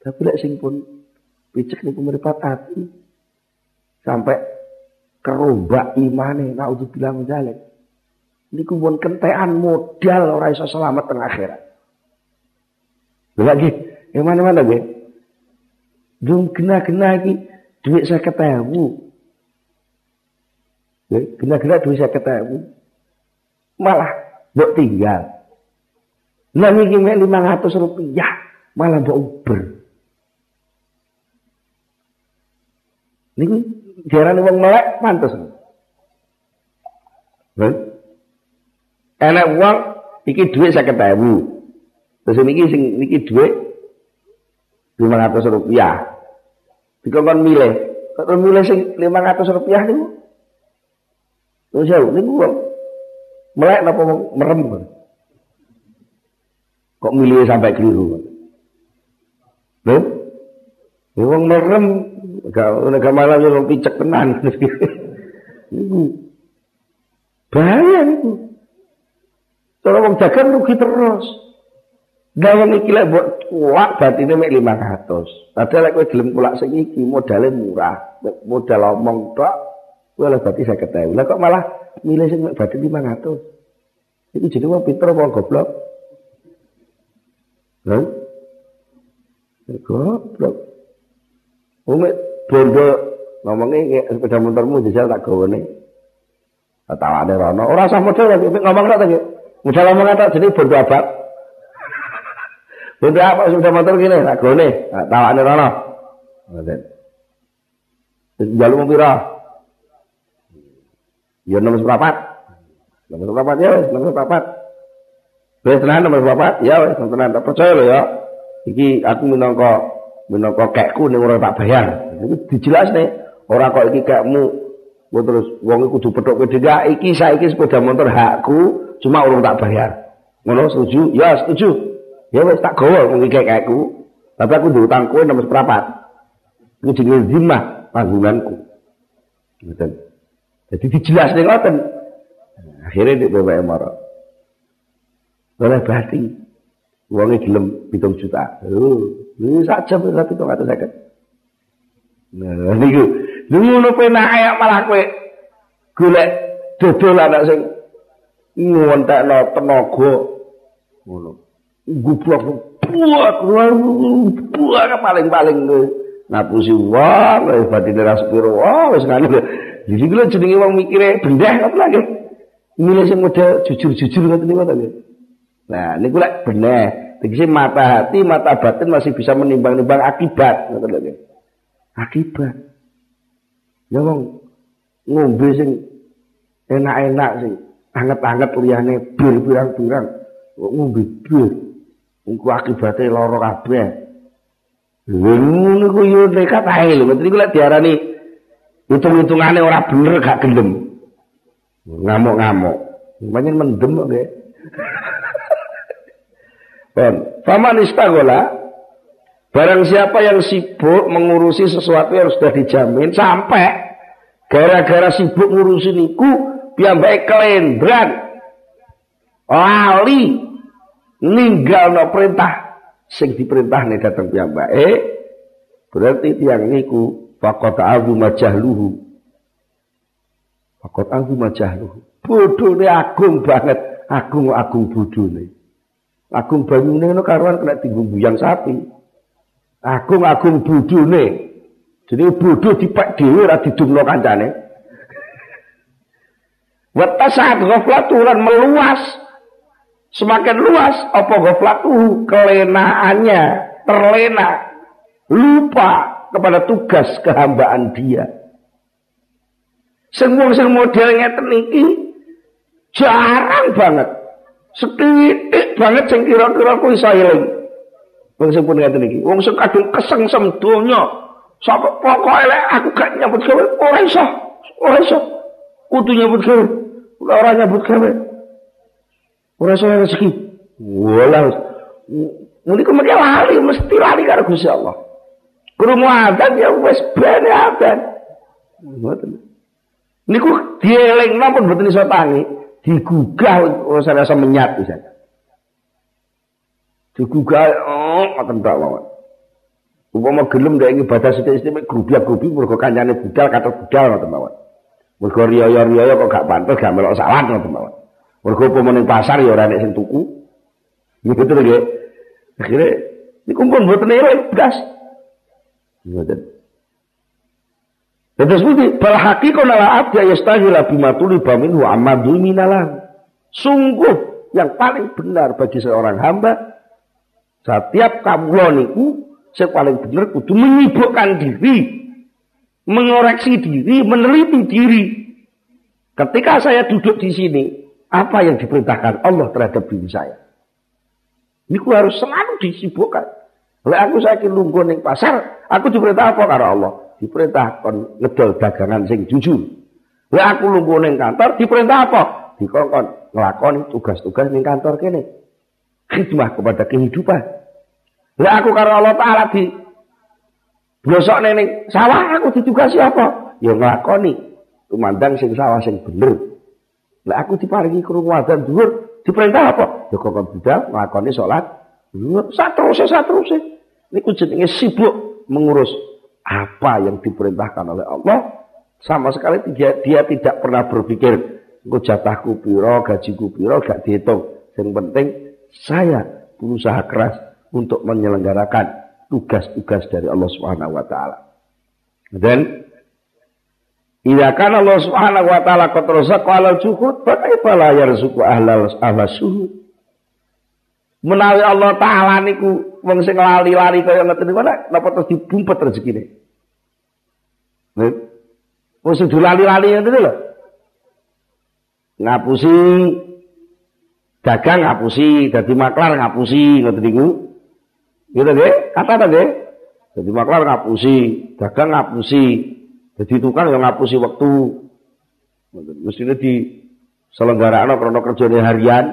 Tapi lek sing pun picek niku mripat hati sampai kerombak imane naudzubillah min dzalik. Niku pun kentean modal ora iso selamat teng akhirat. Lagi, yang mana-mana gue? Dung kena-kena lagi duit saya ketemu. Kena-kena duit saya ketemu. Malah buat tinggal. Nah ini lima ratus rupiah. Malah buat Uber. Ini jarang uang melek pantas. Right? Enak uang, iki saya ketemu. Terus ini sing niki lima ratus rupiah. Dikongkon milih, kalau milih sing lima ratus rupiah nih, terus ya, ini uang melek apa merem Kok milih sampai keliru? Loh? Ya wong merem gak malah yo picek tenan. (laughs) Iku. Bahaya itu. Cara wong dagang rugi terus. Gawang iki lek mbok kulak batine mek 500. Padahal lek kowe gelem kulak sing modalnya murah. Modal omong tok lek berarti 50.000. Lah kok malah milih sing batin 500. Iku jadi wong pinter apa goblok? Hah? Goblok. Wong bondo ngomongnya sepeda motormu jajal tak gawane. Tawane rono. Ora usah modal ngomong tok ta. Modal ngomong tok jadi bondo abad. Bondo apa sepeda motor gini, tak gone, tawane rono. Ngoten. Jalu mau pira? Ya nomor seprapat. Nomor seprapat ya, nomor seprapat. Wis tenan nomor seprapat, ya wis tenan tak percaya lho ya. Iki aku minangka minangka kekku ning ora tak bayar. Iki nih, ora kok iki kekmu Gue terus wong kudu pethok dhewe iki saiki sepeda motor hakku cuma urung tak bayar. Ngono setuju? Ya setuju. Ya wis tak gawa mung iki kakekku. Tapi aku diutang kowe nomor seprapat. Iku jenenge zimah tanggunganku. Ngoten. Jadi dijelas ning ngoten. Akhirnya di BBM marah. Oleh berarti uangnya gelem hitung juta. Oh, ini saja berarti itu kata saya Nah, niku. Ngono penake malah kowe golek dodolan sing ngontekno tenaga ngono gublok buat buat paling-paling ngapusi wong wis batine ra sepiro wah wis ngono jadi kula jenenge wong mikire bendeh apa lagi milih sing model jujur-jujur ngoten niku to nah niku lek bener tegese mata hati mata batin masih bisa menimbang-nimbang akibat ngoten lho akibat ya wong ngombe sing enak-enak sing anget-anget liyane bir pirang-pirang ngombe bir Iku akibate lara kabeh. Ngono ku yo nekat ae lho. Mesti hitung-hitungane ora bener gak gelem. Ngamuk-ngamuk. Banyak mendem kok nggih. (laughs) Ben, faman istagola Barang siapa yang sibuk mengurusi sesuatu yang sudah dijamin sampai gara-gara sibuk ngurusin iku piyambake kelendran. Lali ninggalno perintah sing diperintahne datang piyambake berarti tiang niku faqat azu majahluhu faqat azu majahluhu bodhone agung banget. Agung agung bodhone agung banyune ngono karuan kena tinggung buyang sapi. Agung agung bodhone jadi bodoh dipek dhewe ora didumno kancane. (laughs) Wa tasat ghaflatu meluas. Semakin luas apa goflatuhu kelenaannya terlena. Lupa kepada tugas kehambaan dia. Semua sing modelnya teniki jarang banget. Setitik banget sing kira-kira kuwi eling. Wong sing pun ngeten. Wong sing kadung kesengsem donya. Sapa pokoke lek aku gak nyambut gawe ora iso. Ora iso. Kudu nyambut gawe. Ora nyambut gawe. Ora iso rezeki. Walah. Muni kok mesti lali karo Gusti Allah. Krungu adzan ya wis ben adzan. Ngoten. Niku dielingno pun mboten iso tangi, digugah ora rasa menyat bisa. Digugah oh ngoten tok mawon. Upama gelem ndek ibadah sithik-sithik grubiak-grubi mergo kancane budal kata budal ngoten mawon. Mergo riya-riya kok gak pantes gak melok salat ngoten mawon. Mergo apa ning pasar ya ora nek sing tuku. Niku to nggih. Akhire niku pun mboten elek gas. Terus budi bal haqiqan la abda yastaghila bima tuliba minhu amadu minalam. Sungguh yang paling benar bagi seorang hamba setiap kamu niku yang paling benar kudu menyibukkan diri, mengoreksi diri, meneliti diri. Ketika saya duduk di sini, apa yang diperintahkan Allah terhadap diri saya. Ini harus selalu disibukkan. Oleh aku saya lungguh ning pasar, aku diperintah apa karo Allah? Diperintah kon ngedol dagangan sing jujur. Oleh aku lungguh ning kantor, diperintah apa? Dikongkon ngelakoni tugas-tugas ning kantor kene. khidmah kepada kehidupan. Lah aku karo Allah Taala di blosok neneng sawah aku ditugasi apa? Ya nglakoni tumandang sing sawah sing bener. Lah aku diparingi krungu adzan dhuwur, diperintah apa? Ya kok budal nglakoni salat. Satruse satruse. Niku jenenge sibuk mengurus apa yang diperintahkan oleh Allah sama sekali dia, dia tidak pernah berpikir engko jatahku piro, gajiku piro gak dihitung. Yang penting saya berusaha keras untuk menyelenggarakan tugas-tugas dari Allah Subhanahu wa taala. Dan Ila kan Allah Subhanahu wa taala qad razaqa alal juhud, fa kaifa la yarzuqu ahlal ahla suhud. Menawi Allah taala niku wong sing lali-lali kaya ngoten niku napa terus dibumpet rezekine. Nih. Wong sing lali-lali ngoten lho. Ngapusi dagang ngapusi, dadi maklar ngapusi ngoten niku. Gitu nggih, kata ta nggih? Dadi maklar ngapusi, dagang ngapusi, dadi tukang yang ngapusi waktu. Mestinya di selenggaraan karena kerjanya harian,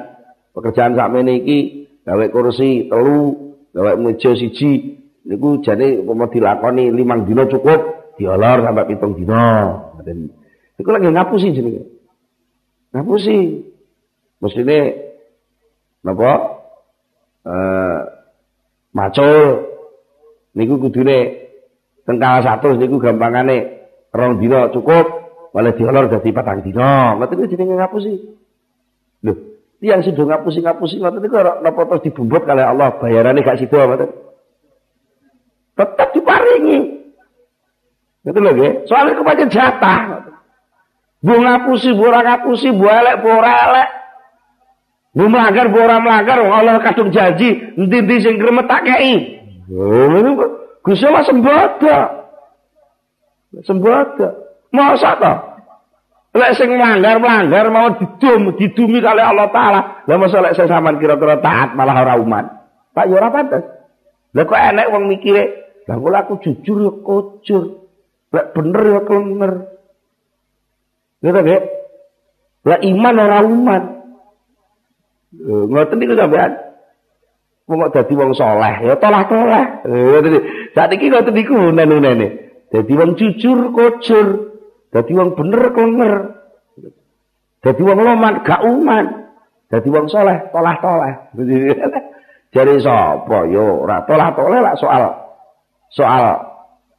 pekerjaan sakmene iki gawe kursi telu, gawe meja siji, niku jane umpama dilakoni limang dina cukup, diolor sampai pitung dina. Ngoten. Iku lagi ngapusi jenenge. Ngapusi. Mestine napa? Eh macul niku kudune tengkala satu niku gampangane rong dina cukup malah diolor dadi patang dina ngoten niku jenenge ngapusi lho tiang sida ngapusi-ngapusi ngoten niku napa terus dibumbut kalih Allah bayarane gak sida ngoten tetap diparingi ngoten lho nggih soalnya kepancen jatah Bu ngapusi, bu ora ngapusi, bu elek, bu ora elek. Bu melanggar, bu ora melanggar, Allah kadung janji, nanti-nanti sing kremet tak kei. Gusti Allah sembada. Sembada. Masa? Lek sing melanggar-melanggar mau didum, didumi kali Allah taala. Lah masa lek sing sampean kira-kira taat malah ora uman. Tak yo ora pantes. Lah kok enek wong mikire, lah kok aku jujur ya kocur. Lek bener ya klenger. Gitu nggih? Lah iman ora uman. Ngoten niku sampean. Wong kok dadi wong saleh, ya tolah-tolah. Ngoten iki. Saat iki ngoten niku nene-nene. Dadi wong jujur, kocur. Dadi wong bener klenger. Dadi wong loman, gak uman. Dadi wong saleh, tolah-tolah. (laughs) Jadi sapa yo ora tolah-tolah lah soal soal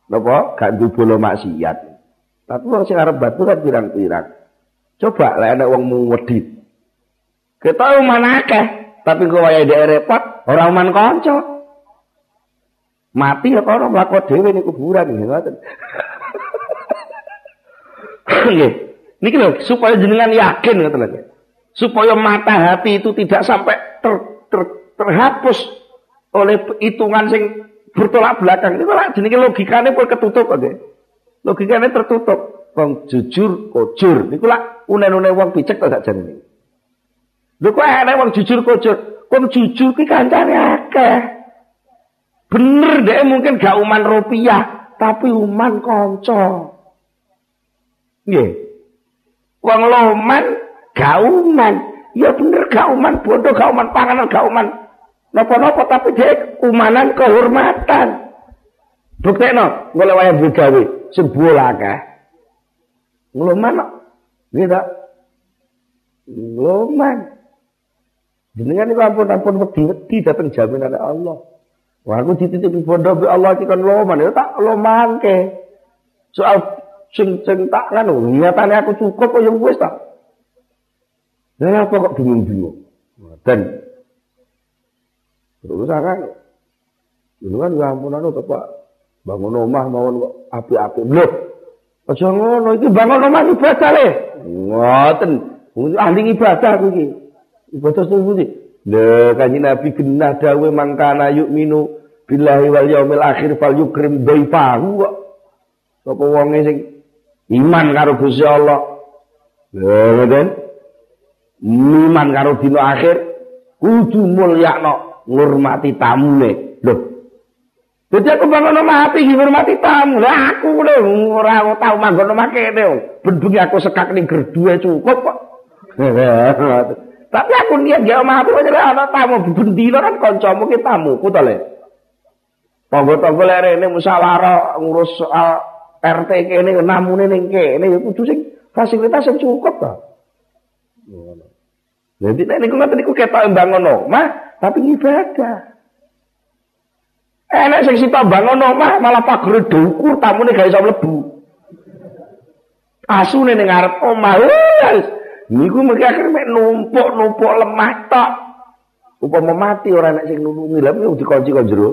napa gak ndubolo maksiat. Tapi wong sing arep batu kan pirang-pirang. Coba lek ana wong wedit. Kita uman akeh, tapi kok wayahe dhek repot, ora uman kanca. Mati ya kono mlaku dhewe ning kuburan ngoten. (laughs) (coughs) Niki lho supaya jenengan yakin ngoten lho. Supaya mata hati itu tidak sampai ter, ter, terhapus oleh hitungan sing bertolak belakang. Itu lah jenenge logikane pun ketutup nggih. Logikane tertutup. Wong jujur kojur niku lah unen-unen wong picek to sak jenenge. Lho kok ana wong jujur kocur. Wong jujur ki kancane akeh. Bener deh mungkin gak uman rupiah, tapi uman kanca. Nggih. Wong loman gak uman. Ya bener gak uman bodoh, gak uman panganan, gak uman napa-napa tapi dia umanan kehormatan. Buktekno golek wayah begawe sebuah akeh. Ngloman kok. Nggih ta? Ngloman. Jenengan niku ampun ampun wedi-wedi dateng jaminan Allah. Wah aku dititipi bondo be Allah iki loman ya tak lomangke. Soal sing sing tak kan nyatane aku cukup kok yang wis tak. Lah apa kok bingung-bingung. Dan terus kan Dulu kan ya ampun anu Pak bangun omah mawon kok api-api. Loh. Aja ngono iki bangun omah ibadah le. Ngoten. Ahli ibadah aku iki. Ibadah sing Lha kanjeng Nabi genah dawuh mangkana minu billahi wal yaumil akhir fal yukrim dhaifahu kok. Sapa wonge sing iman karo Gusti Allah. Lha ngoten. Iman karo dina akhir kudu mulyakno ngurmati tamune. Lho. Jadi aku bangun omah ati ngurmati tamu. Lah aku lho ora tau manggon omah kene. Bendungi aku sekak ning gerduwe cukup kok. (laughs) Tapi aku niat gak omah aku aja ana tamu bendina kan kancamu ki tamu ku to le. Tangga-tangga lere ini musyawarah ngurus soal RT kene namune ning kene ya kudu sing fasilitas sing cukup to. Jadi nek niku ngoten niku ketok bangun omah tapi ibadah. Enak sing sita bangun omah malah pager dukur tamune gak iso mlebu. Asune ning ngarep omah wis. Niku mesti akhir mek numpuk-numpuk lemah tok. Upama mati ora nek sing nulungi lha dikunci kok jero.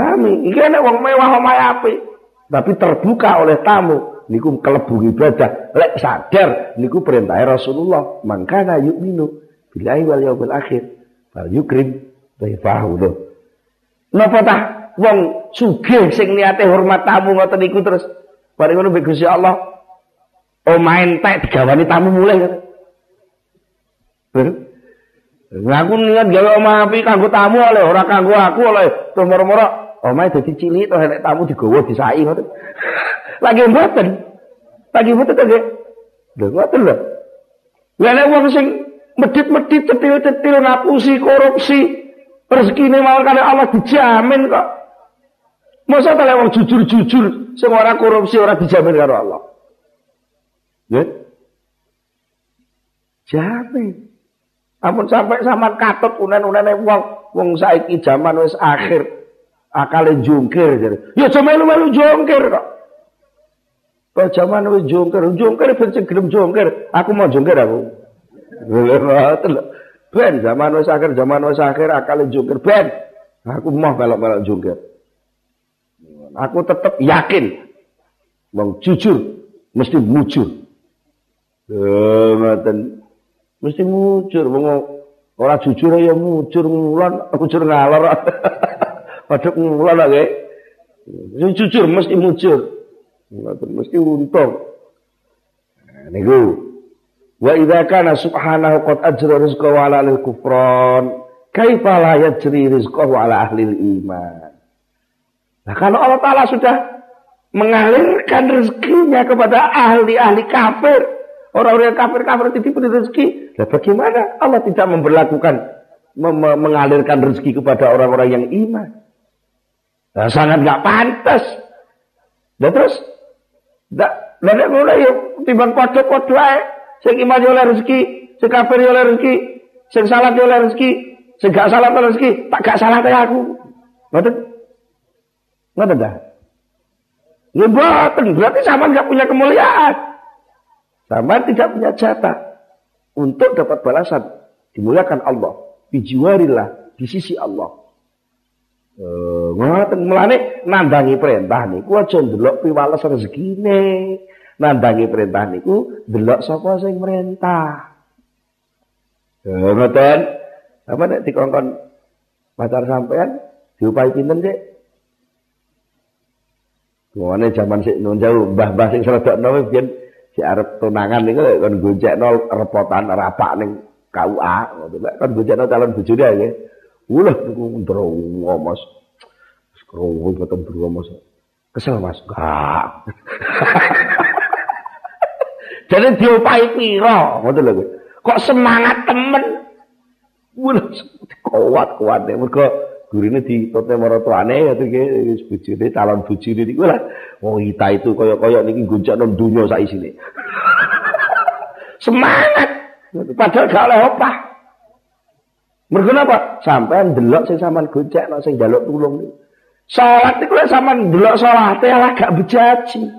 Kami, iki nek wong mewah omah apik, tapi terbuka oleh tamu, niku kelebu ibadah. Lek sadar niku perintah Rasulullah, mangkana yu'minu billahi wal yaumil akhir, fal yukrim lho. Napa tah wong sugih sing niate hormat tamu ngoten niku terus. Bareng ngono mbek Gusti Allah. Main entek digawani tamu mulai kan. Ngaku niat gawe omah api kanggo tamu oleh ora kanggo aku oleh. Terus moro-moro omahe dadi cilik terus nek tamu digawa disai ngoten. Lagi mboten. Lagi mboten to nggih. Lho ngoten lho. Lah nek wong sing medit-medit cetil-cetil ngapusi korupsi Rezeki ini mau karena Allah dijamin kok. Masa tak lewat jujur-jujur, semua orang korupsi orang dijamin karo Allah. Ya? Jamin. Ampun sampai sama katut unen-unen wong wong saiki zaman wis akhir akale jungkir jadi. Ya cuma lu melu jungkir kok. Kok zaman wis jungkir, jungkir ben gelem jungkir. Aku mau jungkir aku. Ben zaman wis akhir, zaman wis akhir akal jungkir ben. Aku mau melok-melok jungkir. Aku tetap yakin wong jujur mesti mujur. Eh ngoten. Mesti mujur wong ora jujur ya mujur ngulon, mujur ngalor. (laughs) Padha ngulon nggih. Sing jujur mesti mujur. Mesti untung. Nah, niku Wa idza kana subhanahu qad ajra rizqahu ala ahli kufran, kaifa la yajri rizqahu ala ahli iman? Nah, kalau Allah Ta'ala sudah mengalirkan rezekinya kepada ahli-ahli kafir, orang-orang kafir-kafir itu diberi rezeki, nah bagaimana Allah tidak memperlakukan mengalirkan rezeki kepada orang-orang yang iman? Nah, sangat nggak pantas. Dan terus, tidak, tidak mulai timbang podo-podo Sing iman oleh rezeki, sing kafir oleh rezeki, sing salat oleh rezeki, sing gak salat oleh rezeki, tak gak salat aku. Ngoten? Ngoten dah. Ya boten, berarti sama gak punya kemuliaan. Sama tidak punya jatah untuk dapat balasan. Dimuliakan Allah, dijiwarillah di sisi Allah. Eh, ngoten melane nandangi perintah niku aja ndelok piwales rezekine nandangi perintah niku delok sapa sing merintah. Ya ngoten. Apa nek dikongkon pacar sampean diupai pinten sik? Ngene jaman sik nun jauh, mbah-mbah sing sredokno biyen si arep tunangan niku kon goncekno repotan rapak ning KUA ngoten. Kon goncekno calon bojone nggih. Ulah niku ndro ngomos. Skrowo boten ngomos. Kesel Mas. Enggak. (laughs) Jadi diopahi piro, ngoten lho. Kok semangat temen. Wah, kuat-kuat nek mergo gurine ditutne maratuane ya iki bojone calon bojone niku lah. Wong kita itu kaya-kaya niki goncokno donya sak isine. (laughs) Semangat. Padahal gak oleh opah. Mergo napa? Sampean delok sing sampean goncekno sing njaluk tulung niku. Salat iku lek sampean delok salate ala gak bejaji.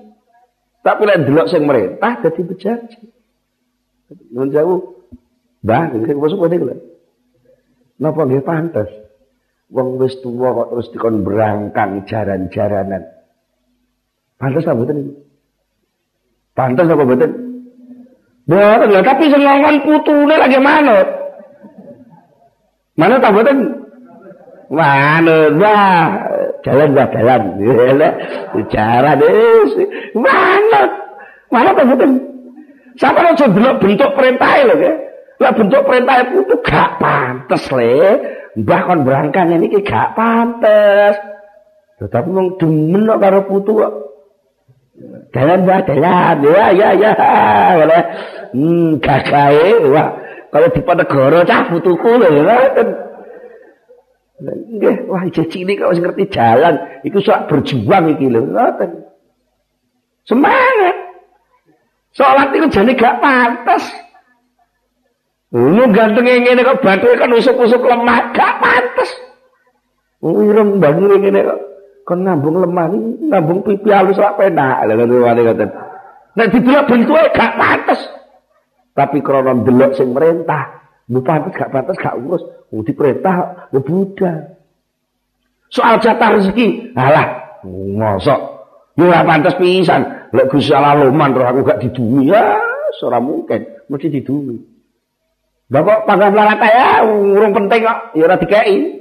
Tapi lek delok sing merintah dadi bejaji. Nun jauh. Bah, sing masuk kene kula. Napa nggih pantes? Wong wis tuwa kok terus dikon berangkang jaran-jaranan. Pantes apa mboten iki? Pantes apa mboten? Mboten lho, tapi ngomong putune lagi manut. Mana tak mboten? Manut, wah, jalan gak jalan. (laughs) Jalan wis mana? Mana tuh betul sampai aja delok bentuk perintah lho ya lah bentuk perintah itu gak pantas le. Mbah kon ini gak pantas tetapi wong demen karo putu kok. Jalan Pak, jalan. Ya, ya, ya. (laughs) Oleh hmm, gagae wah kalau di Ponegoro cah putuku lho ngoten. Nggih, wah iki cilik kok wis ngerti jalan. Iku sok berjuang iki lho, ngoten. Semangat. Salat itu jane gak pantas. Lu ganteng ngene kok bathuke kan usuk-usuk lemah, gak pantas. Ireng bangun ngene kok kon nambung lemah nambung pipi halus lak penak lho ngoten. Nek didelok bentuke gak pantas. Tapi krana delok sing merintah, lu pantas gak pantas gak urus, wong diperintah budak. Soal jatah rezeki, alah, mosok Ya ora pantes pisan. Lek Gusti Allah loman terus aku gak didumi ya, ora mungkin, mesti didumi. Bapak pangkat lalat ya, urung penting kok, ya ora dikei.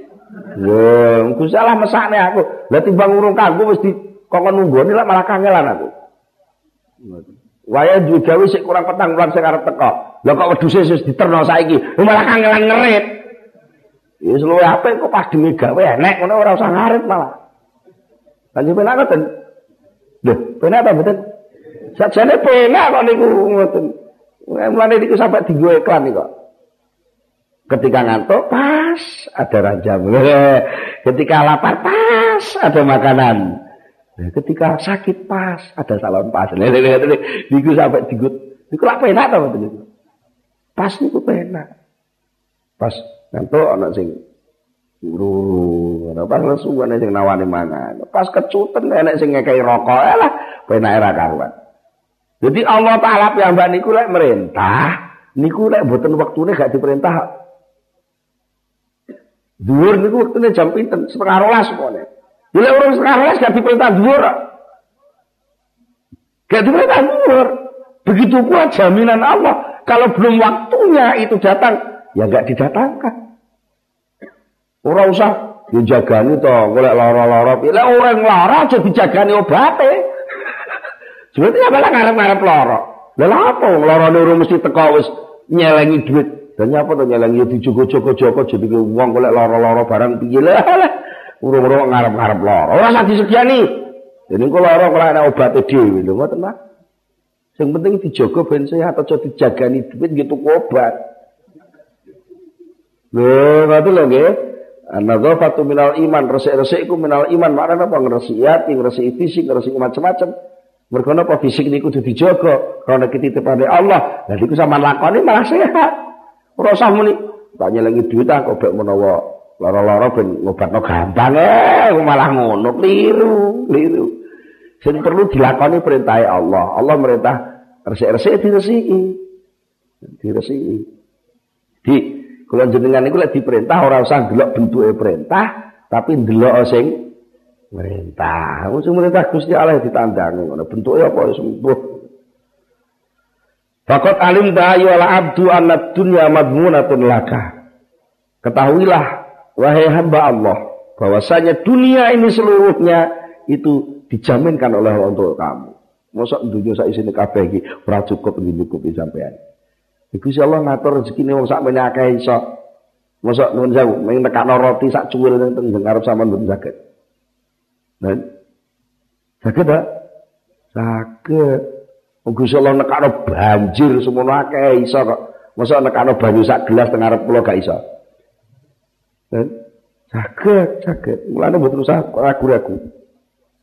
Ya, Gusti Allah mesakne aku. Lah timbang urung kanggo wis dikongkon nunggoni lah malah kangelan aku. Waya juga wis kurang petang bulan sing arep teko. Lah kok wedhuse wis diterno saiki, malah kangelan ngerit. Ya luwe apik kok pas dhewe gawe enek ngono ora usah ngarit malah. Lan penak ngoten. Lho, penak apa mboten? Sajane penak kok niku ngoten. Mulane niku sampai dienggo iklan niku. Ketika ngantuk pas ada rajam. Ketika lapar pas ada makanan. Ketika sakit pas ada salon pas. Niku sampai digut. Niku lak penak to mboten Pas niku penak. Pas ngantuk ana sing guru, ana pas lesu ana sing nawani mangan. Pas kecuten enek sing ngekei rokok. Alah, penak era karuan. Jadi Allah Ta'ala piyambak niku lek merintah, niku lek mboten wektune gak diperintah Dhuwur niku wektune jam pinten? Setengah rolas pokoknya. Bila orang rolas gak diperintah dhuwur. Gak diperintah dhuwur. Begitu kuat jaminan Allah. Kalau belum waktunya itu datang, ya gak didatangkan. Orang usah dijagani toh, golek loro-loro. Lah orang lara aja dijagani obate. (laughs) Sebetulnya malah ngarep-ngarep loro. Lah apa loro nuru mesti teko wis nyelengi duit dan apa to nyeleng ya dijogo-jogo-jogo jadi wong golek lara-lara barang piye lah. Urung-urung ngarep-ngarep lara. Ora usah disediani. Jadi kok lara kok ana obate dhewe lho ngoten Mas. Sing penting dijogo ben sehat aja dijagani duit gitu obat. Lho, ngoten lho nggih. An-nadzafatu minal iman, resik-resik iku minal iman. Maknane apa ngresiki ati, ngresiki fisik, ngresiki macam-macam. Mergo napa fisik niku kudu dijaga karena kititipane Allah. Lah iku sama lakoni malah sehat. Ora usah muni. Tak nyelengi duit ah kok menawa lara-lara ben ngobatno gampang eh malah ngono kliru, kliru. Sing perlu dilakoni perintah Allah. Allah merintah resik-resik diresiki. Diresiki. Di kula jenengan niku lek diperintah ora usah delok bentuke perintah, tapi ndelok sing merintah. Wong sing merintah Gusti Allah ditandangi ngono. Bentuke apa wis Fakot alim wala abdu anna dunya madmunatun laka. Ketahuilah wahai hamba Allah bahwasanya dunia ini seluruhnya itu dijaminkan oleh Allah untuk kamu. Masa dunia sak isine kabeh iki ora cukup nyukupi sampean. Iku Allah ngatur rezekine wong sak akeh iso. Masa nuwun sewu, nekakno roti sak cuwil ning teng ngarep sampean mboten saged. Dan saged ta? Saged. Gusti Allah nekano banjir semono akeh iso kok. Masa nekano banyu sak gelas teng arep kula gak iso. Eh? Saged, saged. Mulane mboten usah ragu-ragu.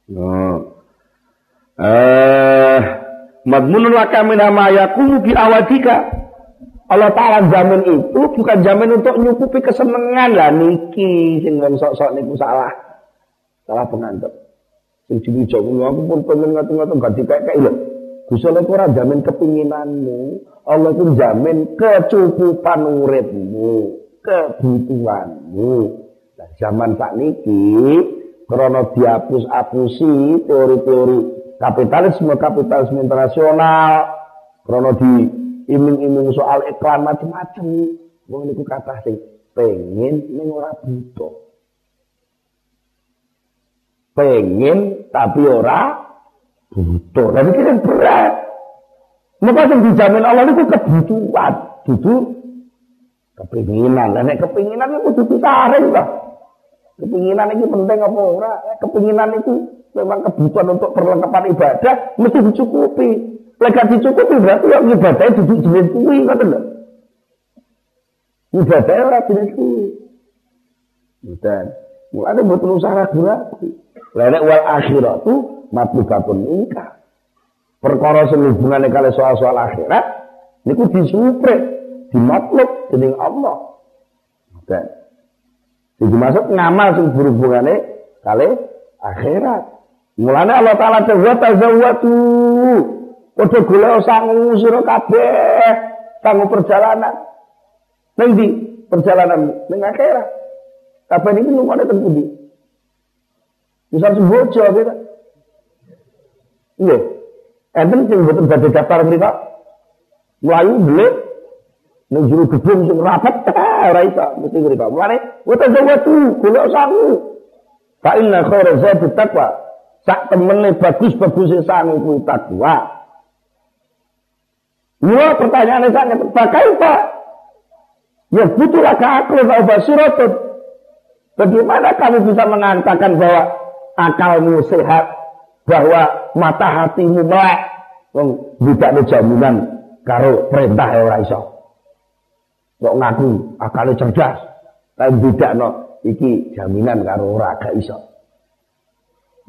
No. Eh, madmunun laka min ma yakunu bi awadika. Allah Ta'ala jamin itu bukan jamin untuk nyukupi kesenangan lah niki sing wong sok-sok niku salah. Salah pengantuk. Sing diwijak aku pun pengen ngatu-ngatu gak dikek-kek lho. Gusti Allah ora jamin kepinginanmu, Allah itu jamin kecukupan uripmu, kebutuhanmu. Nah, zaman saat niki krana dihapus-apusi teori-teori kapitalisme kapitalisme internasional krana di iming-iming soal iklan macam-macam wong niku kata sing pengen ning butuh pengen tapi ora butuh. Tapi ini kan berat. Maka yang dijamin Allah itu kebutuhan, itu kepinginan. Dan kepinginan itu kudu ditarik lah. Kepinginan itu penting apa ora? Kepinginan itu memang kebutuhan untuk perlengkapan ibadah mesti dicukupi. Lek dicukupi berarti yang ibadahnya duduk jenis kuwi ngoten lho. Ibadahnya ora jenis kuwi. Dan mulane mboten usah ragu-ragu. Lah nek wal akhiratu matlubatun ingka. Perkara sing hubungane kali soal-soal akhirat niku disupre, dimatlub dening Allah. Dan itu masuk ngamal sing berhubungane kali akhirat. Mulane Allah Taala dawuh tazawwatu. Padha golek sangu sira kabeh kanggo perjalanan. Ning di perjalanan ning akhirat. Kabeh niki lumane teng pundi? Misal sembojo gitu. Iya. Enten sing mboten badhe daftar mriku. Mlayu beli ning jero gedung sing rapat (laughs) ora iso mesti mriku. Mulane wa tazawwatu golek sangu. Fa inna khairaz zati taqwa sak temene bagus-bagus sangu kuwi takwa. Iya pertanyaannya sangat Pak. Ya butuh laka akal wa basiratun. Bagaimana kamu bisa mengatakan bahwa akalmu sehat, bahwa mata hatimu melek, wong tidak ada jaminan karo perintah ora. Kok ngaku akalnya cerdas, tapi tidak no iki jaminan karo ora gak iso.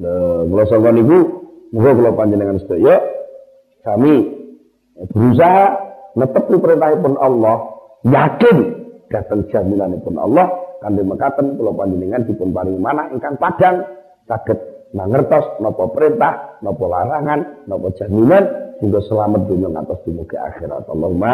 Nah, kula sangka niku muga kula panjenengan sedaya kami berusaha netepi perintahipun Allah, yakin datang jaminanipun Allah kanthi mekaten kula panjenengan dipun paringi manah ingkang padang saged mangertos napa perintah, napa larangan, napa jaminan hingga selamat dunia ngantos dumugi akhirat. Allahumma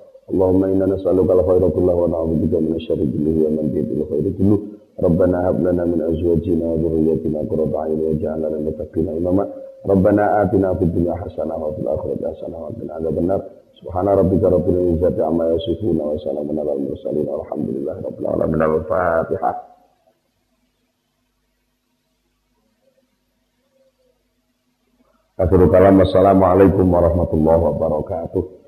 اللهم إنا نسألك الخير كله ونعوذ بك من الشر كله ومن بيد الخير كله ربنا هب لنا من أزواجنا وذريتنا قرة أعين واجعلنا للمتقين إماما ربنا آتنا في الدنيا حسنة وفي الآخرة حسنة وقنا عذاب النار سبحان ربك رب العزة عما يصفون وسلام على المرسلين والحمد لله رب العالمين الفاتحة Akhirul kalam, Assalamualaikum warahmatullahi wabarakatuh.